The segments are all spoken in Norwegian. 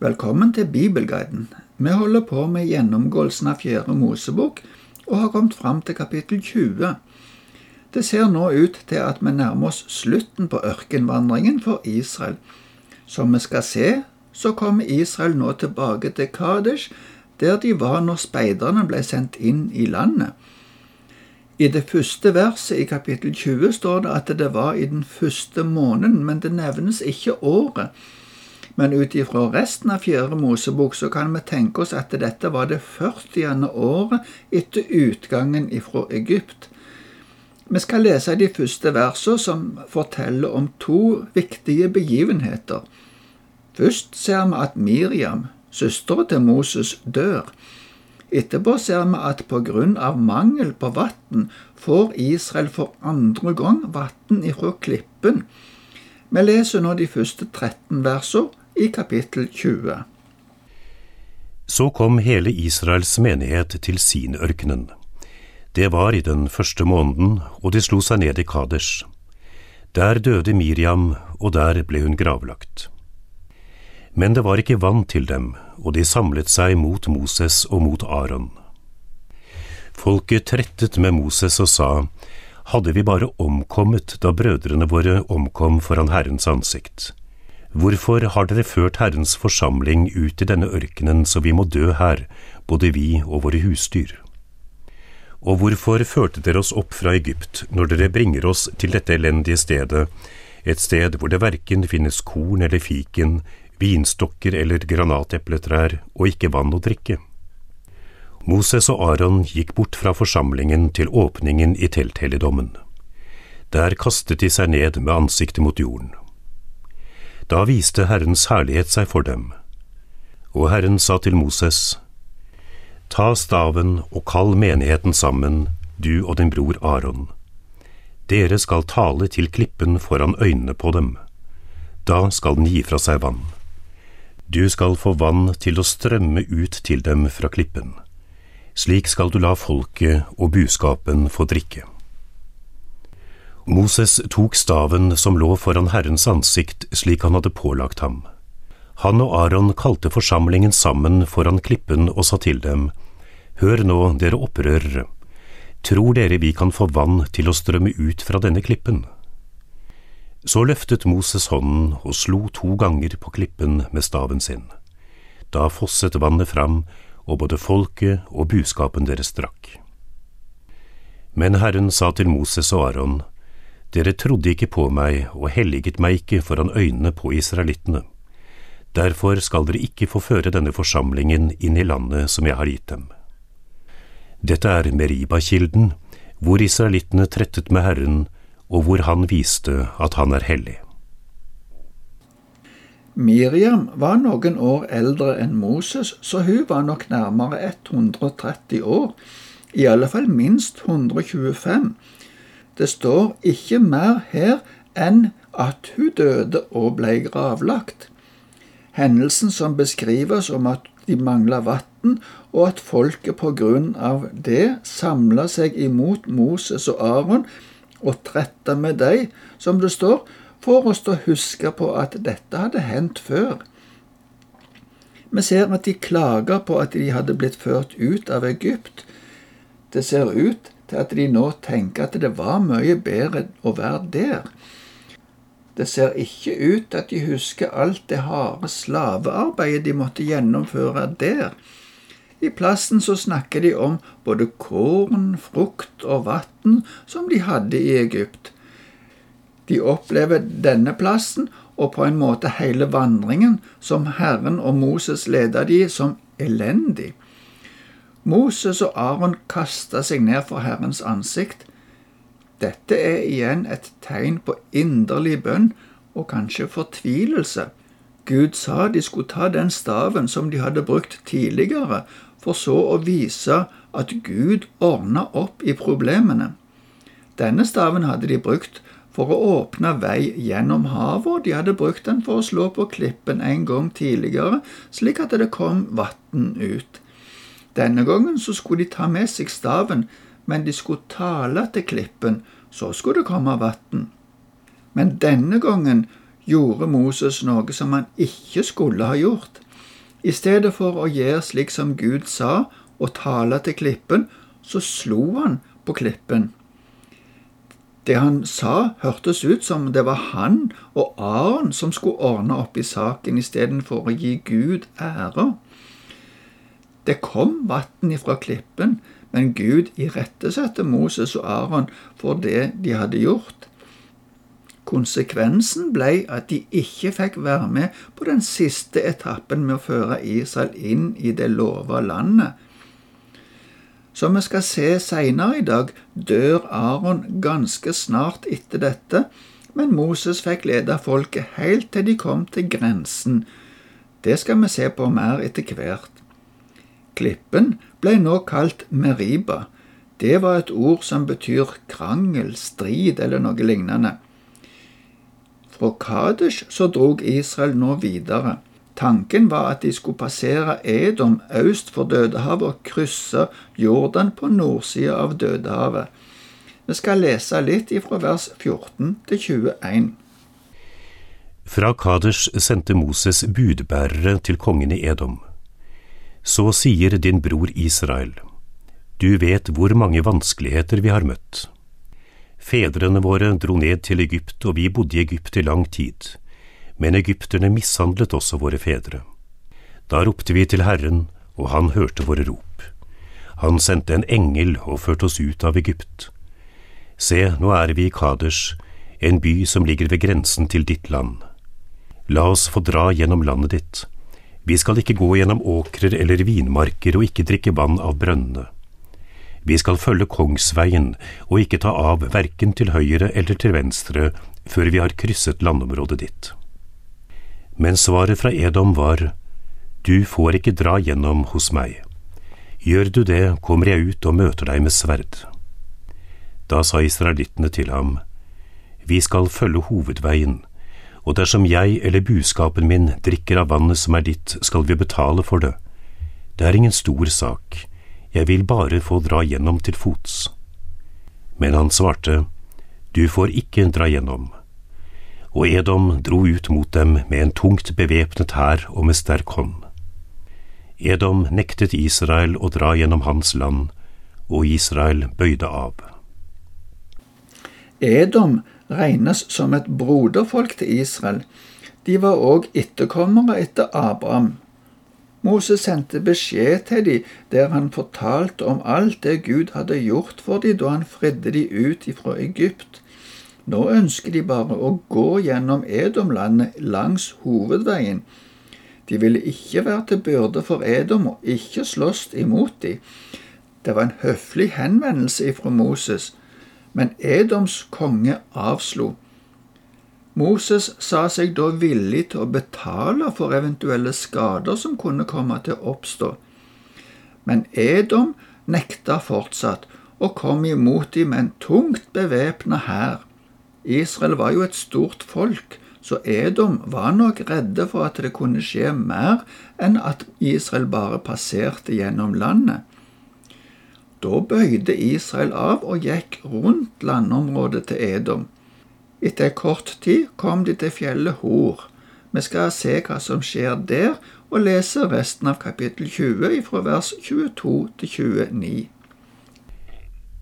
Velkommen til Bibelguiden. Vi holder på med gjennomgåelsen av Fjerde Mosebok og har kommet fram til kapittel 20. Det ser nå ut til at vi nærmer oss slutten på ørkenvandringen for Israel. Som vi skal se, så kommer Israel nå tilbake til Kadesh, der de var når speiderne ble sendt inn i landet. I det første verset i kapittel 20 står det at det var i den første måneden, men det nevnes ikke året. Men ut ifra resten av Fjerde Mosebok så kan vi tenke oss at dette var det 40. året etter utgangen ifra Egypt. Vi skal lese de første versene som forteller om to viktige begivenheter. Først ser vi at Miriam, søstera til Moses, dør. Etterpå ser vi at på grunn av mangel på vann får Israel for andre gang vann ifra klippen. Vi leser nå de første 13 versene i kapittel 20. Så kom hele Israels menighet til Sinørkenen. Det var i den første måneden, og de slo seg ned i Kadesh. Der døde Miriam, og der ble hun gravlagt. Men det var ikke vann til dem, og de samlet seg mot Moses og mot Aron. Folket trettet med Moses og sa, Hadde vi bare omkommet da brødrene våre omkom foran Herrens ansikt. Hvorfor har dere ført Herrens forsamling ut i denne ørkenen så vi må dø her, både vi og våre husdyr? Og hvorfor førte dere oss opp fra Egypt når dere bringer oss til dette elendige stedet, et sted hvor det verken finnes korn eller fiken, vinstokker eller granatepletrær og ikke vann å drikke? Moses og Aron gikk bort fra forsamlingen til åpningen i telthelligdommen. Der kastet de seg ned med ansiktet mot jorden. Da viste Herrens herlighet seg for dem. Og Herren sa til Moses, Ta staven og kall menigheten sammen, du og din bror Aron. Dere skal tale til klippen foran øynene på dem. Da skal den gi fra seg vann. Du skal få vann til å strømme ut til dem fra klippen. Slik skal du la folket og buskapen få drikke. Moses tok staven som lå foran Herrens ansikt slik han hadde pålagt ham. Han og Aron kalte forsamlingen sammen foran klippen og sa til dem, Hør nå, dere opprørere, tror dere vi kan få vann til å strømme ut fra denne klippen? Så løftet Moses hånden og slo to ganger på klippen med staven sin. Da fosset vannet fram, og både folket og buskapen deres drakk. Men Herren sa til Moses og Aron, dere trodde ikke på meg og helliget meg ikke foran øynene på israelittene. Derfor skal dere ikke få føre denne forsamlingen inn i landet som jeg har gitt dem. Dette er Meriba-kilden, hvor israelittene trettet med Herren, og hvor han viste at han er hellig. Miriam var noen år eldre enn Moses, så hun var nok nærmere 130 år, i alle fall minst 125 det står ikke mer her enn at hun døde og ble gravlagt. Hendelsen som beskrives om at de mangla vann, og at folket på grunn av det samla seg imot Moses og Aron og tretta med dem, som det står, får oss til å huske på at dette hadde hendt før. Vi ser at de klager på at de hadde blitt ført ut av Egypt. Det ser ut til at de nå tenker at det var mye bedre å være der. Det ser ikke ut til at de husker alt det harde slavearbeidet de måtte gjennomføre der. I plassen så snakker de om både korn, frukt og vann som de hadde i Egypt. De opplever denne plassen og på en måte hele vandringen som Herren og Moses leda de som elendig. Moses og Aron kasta seg ned for Herrens ansikt. Dette er igjen et tegn på inderlig bønn og kanskje fortvilelse. Gud sa de skulle ta den staven som de hadde brukt tidligere, for så å vise at Gud ordna opp i problemene. Denne staven hadde de brukt for å åpne vei gjennom havet, og de hadde brukt den for å slå på klippen en gang tidligere, slik at det kom vann ut. Denne gangen så skulle de ta med seg staven, men de skulle tale til klippen, så skulle det komme vann. Men denne gangen gjorde Moses noe som han ikke skulle ha gjort. I stedet for å gjøre slik som Gud sa, og tale til klippen, så slo han på klippen. Det han sa, hørtes ut som det var han og Aron som skulle ordne opp i saken istedenfor å gi Gud ære. Det kom vann ifra klippen, men Gud irettesatte Moses og Aron for det de hadde gjort. Konsekvensen ble at de ikke fikk være med på den siste etappen med å føre Israel inn i det lova landet. Som vi skal se seinere i dag, dør Aron ganske snart etter dette, men Moses fikk lede folket helt til de kom til grensen. Det skal vi se på mer etter hvert. Klippen ble nå kalt Meriba. Det var et ord som betyr krangel, strid eller noe lignende. Fra Kadesh så drog Israel nå videre. Tanken var at de skulle passere Edom øst for Dødehavet og krysse Jordan på nordsida av Dødehavet. Vi skal lese litt ifra vers 14 til 21. Fra Kadesh sendte Moses budbærere til kongen i Edom. Så sier din bror Israel, du vet hvor mange vanskeligheter vi har møtt. Fedrene våre dro ned til Egypt, og vi bodde i Egypt i lang tid. Men egypterne mishandlet også våre fedre. Da ropte vi til Herren, og han hørte våre rop. Han sendte en engel og førte oss ut av Egypt. Se, nå er vi i Kadesh, en by som ligger ved grensen til ditt land. La oss få dra gjennom landet ditt. Vi skal ikke gå gjennom åkrer eller vinmarker og ikke drikke vann av brønnene. Vi skal følge kongsveien og ikke ta av verken til høyre eller til venstre før vi har krysset landområdet ditt. Men svaret fra Edom var, Du får ikke dra gjennom hos meg. Gjør du det, kommer jeg ut og møter deg med sverd. Da sa israelittene til ham, Vi skal følge hovedveien, og dersom jeg eller buskapen min drikker av vannet som er ditt, skal vi betale for det. Det er ingen stor sak jeg vil bare få dra gjennom til fots. Men han svarte, Du får ikke dra gjennom. Og Edom dro ut mot dem med en tungt bevæpnet hær og med sterk hånd. Edom nektet Israel å dra gjennom hans land, og Israel bøyde av. Edom regnes som et broderfolk til Israel. De var òg etterkommere etter Abraham. Moses sendte beskjed til dem der han fortalte om alt det Gud hadde gjort for dem da han fridde dem ut ifra Egypt. Nå ønsker de bare å gå gjennom Edomlandet langs hovedveien. De ville ikke være til byrde for Edom og ikke slåss imot dem. Det var en høflig henvendelse ifra Moses, men Edoms konge avslo. Moses sa seg da villig til å betale for eventuelle skader som kunne komme til å oppstå. Men Edom nekta fortsatt og kom imot dem med en tungt bevæpna hær. Israel var jo et stort folk, så Edom var nok redde for at det kunne skje mer enn at Israel bare passerte gjennom landet. Da bøyde Israel av og gikk rundt landområdet til Edom. Etter kort tid kom de til fjellet Hor. Vi skal se hva som skjer der, og lese resten av kapittel 20 fra vers 22 til 29.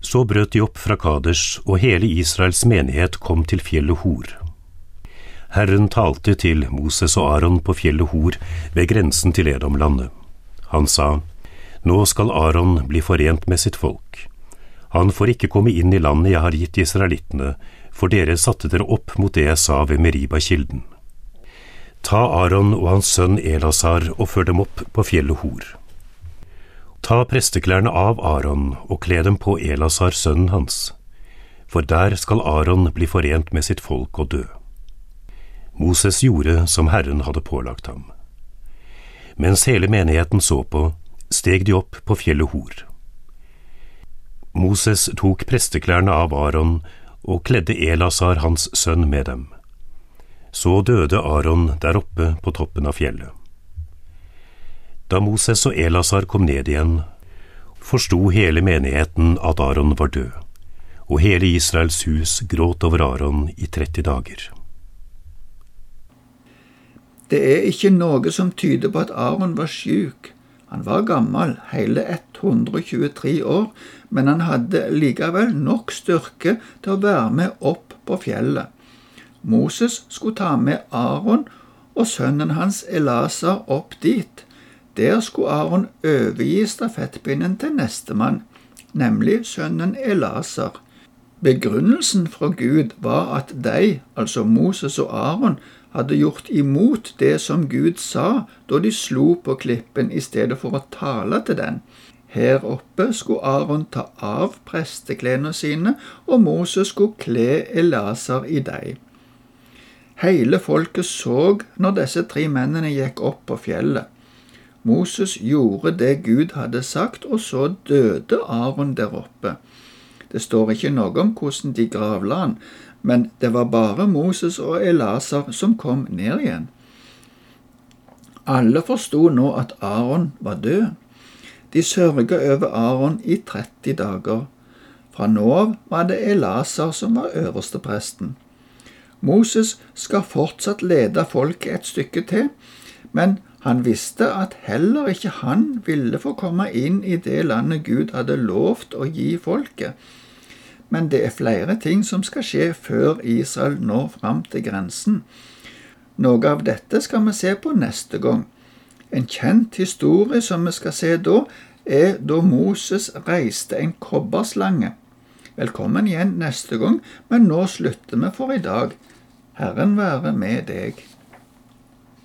Så brøt de opp fra Kaders, og hele Israels menighet kom til fjellet Hor. Herren talte til Moses og Aron på fjellet Hor ved grensen til Edomlandet. Han sa, Nå skal Aron bli forent med sitt folk. Han får ikke komme inn i landet jeg har gitt israelittene, for dere satte dere opp mot det jeg sa ved Meriba-kilden. Ta Aron og hans sønn Elasar og før dem opp på fjellet Hor. Ta presteklærne av Aron og kle dem på Elasar, sønnen hans, for der skal Aron bli forent med sitt folk og dø. Moses gjorde som Herren hadde pålagt ham. Mens hele menigheten så på, steg de opp på fjellet Hor. Moses tok presteklærne av Aron og kledde Elasar hans sønn med dem. Så døde Aron der oppe på toppen av fjellet. Da Moses og Elasar kom ned igjen, forsto hele menigheten at Aron var død, og hele Israels hus gråt over Aron i 30 dager. Det er ikke noe som tyder på at Aron var sjuk. Han var gammel, hele 123 år, men han hadde likevel nok styrke til å være med opp på fjellet. Moses skulle ta med Aron og sønnen hans Elasa opp dit. Der skulle Aron overgi stafettpinnen til nestemann, nemlig sønnen Elaser. Begrunnelsen fra Gud var at de, altså Moses og Aron, hadde gjort imot det som Gud sa da de slo på klippen i stedet for å tale til den. Her oppe skulle Aron ta av presteklærne sine, og Moses skulle kle Elaser i dem. Hele folket så når disse tre mennene gikk opp på fjellet. Moses gjorde det Gud hadde sagt, og så døde Aron der oppe. Det står ikke noe om hvordan de gravla han, men det var bare Moses og Elaser som kom ned igjen. Alle forsto nå at Aron var død. De sørga over Aron i 30 dager. Fra nå av var det Elaser som var øverstepresten. Moses skal fortsatt lede folket et stykke til, men han visste at heller ikke han ville få komme inn i det landet Gud hadde lovt å gi folket. Men det er flere ting som skal skje før Israel når fram til grensen. Noe av dette skal vi se på neste gang. En kjent historie som vi skal se da, er da Moses reiste en kobberslange. Velkommen igjen neste gang, men nå slutter vi for i dag. Herren være med deg.